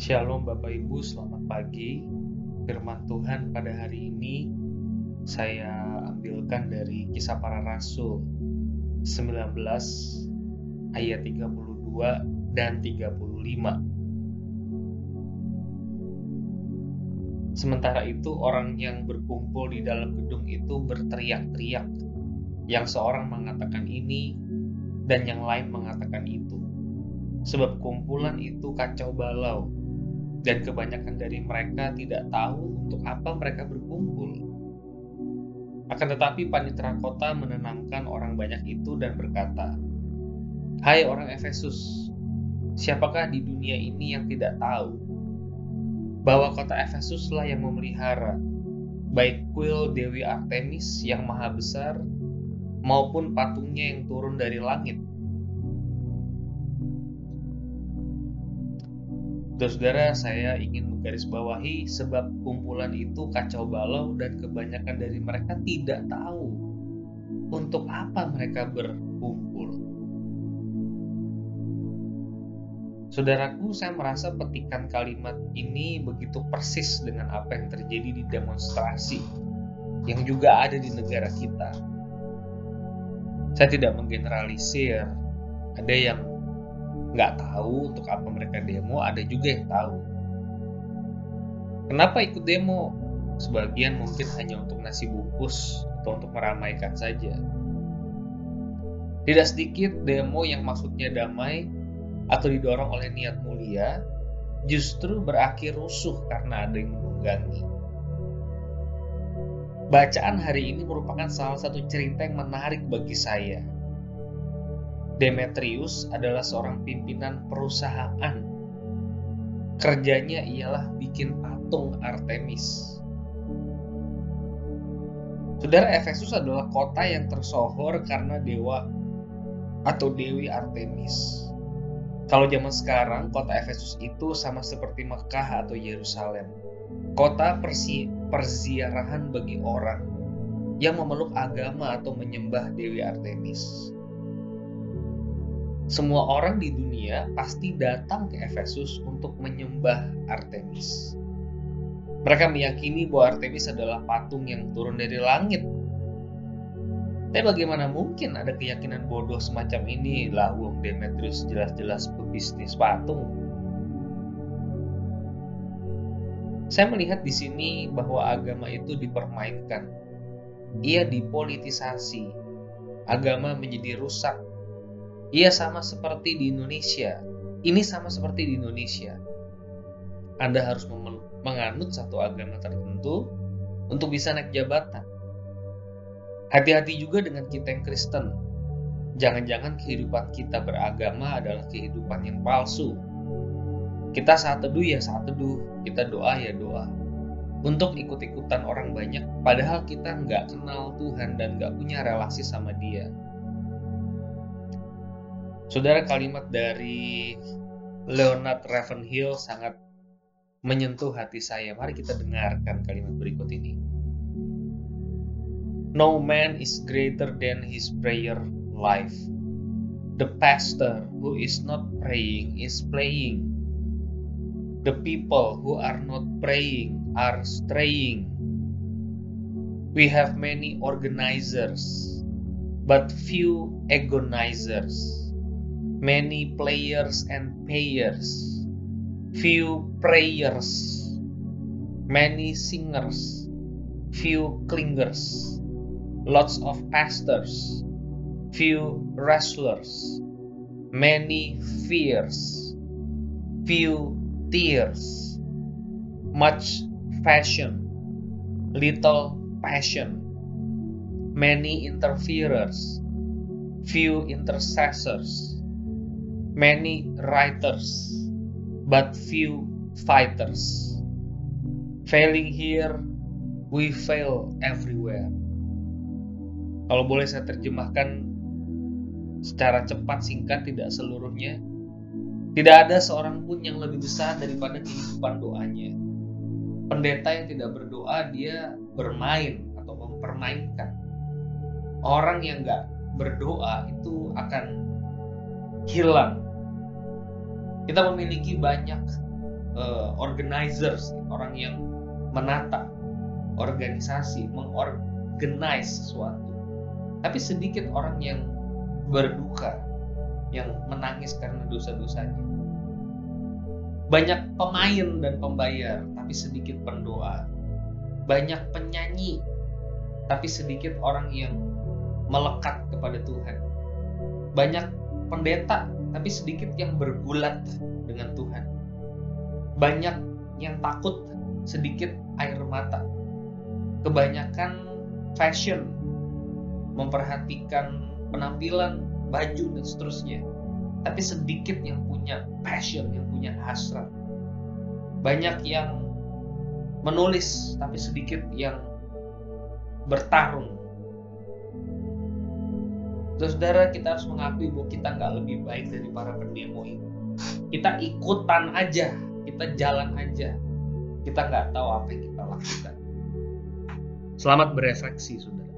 Shalom Bapak Ibu, selamat pagi. Firman Tuhan pada hari ini saya ambilkan dari Kisah Para Rasul 19 ayat 32 dan 35. Sementara itu orang yang berkumpul di dalam gedung itu berteriak-teriak. Yang seorang mengatakan ini dan yang lain mengatakan itu. Sebab kumpulan itu kacau balau dan kebanyakan dari mereka tidak tahu untuk apa mereka berkumpul. Akan tetapi panitera kota menenangkan orang banyak itu dan berkata, Hai orang Efesus, siapakah di dunia ini yang tidak tahu bahwa kota Efesuslah yang memelihara baik kuil Dewi Artemis yang maha besar maupun patungnya yang turun dari langit Saudara-saudara, saya ingin menggarisbawahi sebab kumpulan itu kacau balau dan kebanyakan dari mereka tidak tahu untuk apa mereka berkumpul. Saudaraku, saya merasa petikan kalimat ini begitu persis dengan apa yang terjadi di demonstrasi yang juga ada di negara kita. Saya tidak menggeneralisir, ada yang nggak tahu untuk apa mereka demo, ada juga yang tahu. Kenapa ikut demo? Sebagian mungkin hanya untuk nasi bungkus atau untuk meramaikan saja. Tidak sedikit demo yang maksudnya damai atau didorong oleh niat mulia justru berakhir rusuh karena ada yang menunggangi. Bacaan hari ini merupakan salah satu cerita yang menarik bagi saya Demetrius adalah seorang pimpinan perusahaan. Kerjanya ialah bikin patung Artemis. Saudara Efesus adalah kota yang tersohor karena dewa atau dewi Artemis. Kalau zaman sekarang, kota Efesus itu sama seperti Mekah atau Yerusalem. Kota persi perziarahan bagi orang yang memeluk agama atau menyembah Dewi Artemis. Semua orang di dunia pasti datang ke Efesus untuk menyembah Artemis. Mereka meyakini bahwa Artemis adalah patung yang turun dari langit. Tapi bagaimana mungkin ada keyakinan bodoh semacam ini? Lah, Wong Demetrius jelas-jelas pebisnis patung. Saya melihat di sini bahwa agama itu dipermainkan. Ia dipolitisasi. Agama menjadi rusak ia sama seperti di Indonesia. Ini sama seperti di Indonesia. Anda harus menganut satu agama tertentu untuk bisa naik jabatan. Hati-hati juga dengan kita yang Kristen. Jangan-jangan kehidupan kita beragama adalah kehidupan yang palsu. Kita saat teduh ya saat teduh, kita doa ya doa. Untuk ikut-ikutan orang banyak, padahal kita nggak kenal Tuhan dan nggak punya relasi sama Dia. Saudara kalimat dari Leonard Ravenhill sangat menyentuh hati saya. Mari kita dengarkan kalimat berikut ini. No man is greater than his prayer life. The pastor who is not praying is playing. The people who are not praying are straying. We have many organizers, but few agonizers many players and payers, few prayers, many singers, few clingers, lots of pastors, few wrestlers, many fears, few tears, much fashion, little passion, many interferers, few intercessors many writers, but few fighters. Failing here, we fail everywhere. Kalau boleh saya terjemahkan secara cepat, singkat, tidak seluruhnya. Tidak ada seorang pun yang lebih besar daripada kehidupan doanya. Pendeta yang tidak berdoa, dia bermain atau mempermainkan. Orang yang nggak berdoa itu akan hilang kita memiliki banyak uh, organizers, orang yang menata organisasi, mengorganize sesuatu. Tapi sedikit orang yang berduka, yang menangis karena dosa-dosanya. Banyak pemain dan pembayar, tapi sedikit pendoa. Banyak penyanyi, tapi sedikit orang yang melekat kepada Tuhan. Banyak pendeta, tapi sedikit yang bergulat dengan Tuhan. Banyak yang takut, sedikit air mata. Kebanyakan fashion, memperhatikan penampilan, baju, dan seterusnya. Tapi sedikit yang punya passion, yang punya hasrat. Banyak yang menulis, tapi sedikit yang bertarung Saudara, kita harus mengakui bahwa kita nggak lebih baik dari para pendemo itu. Kita ikutan aja, kita jalan aja. Kita nggak tahu apa yang kita lakukan. Selamat berefleksi, saudara.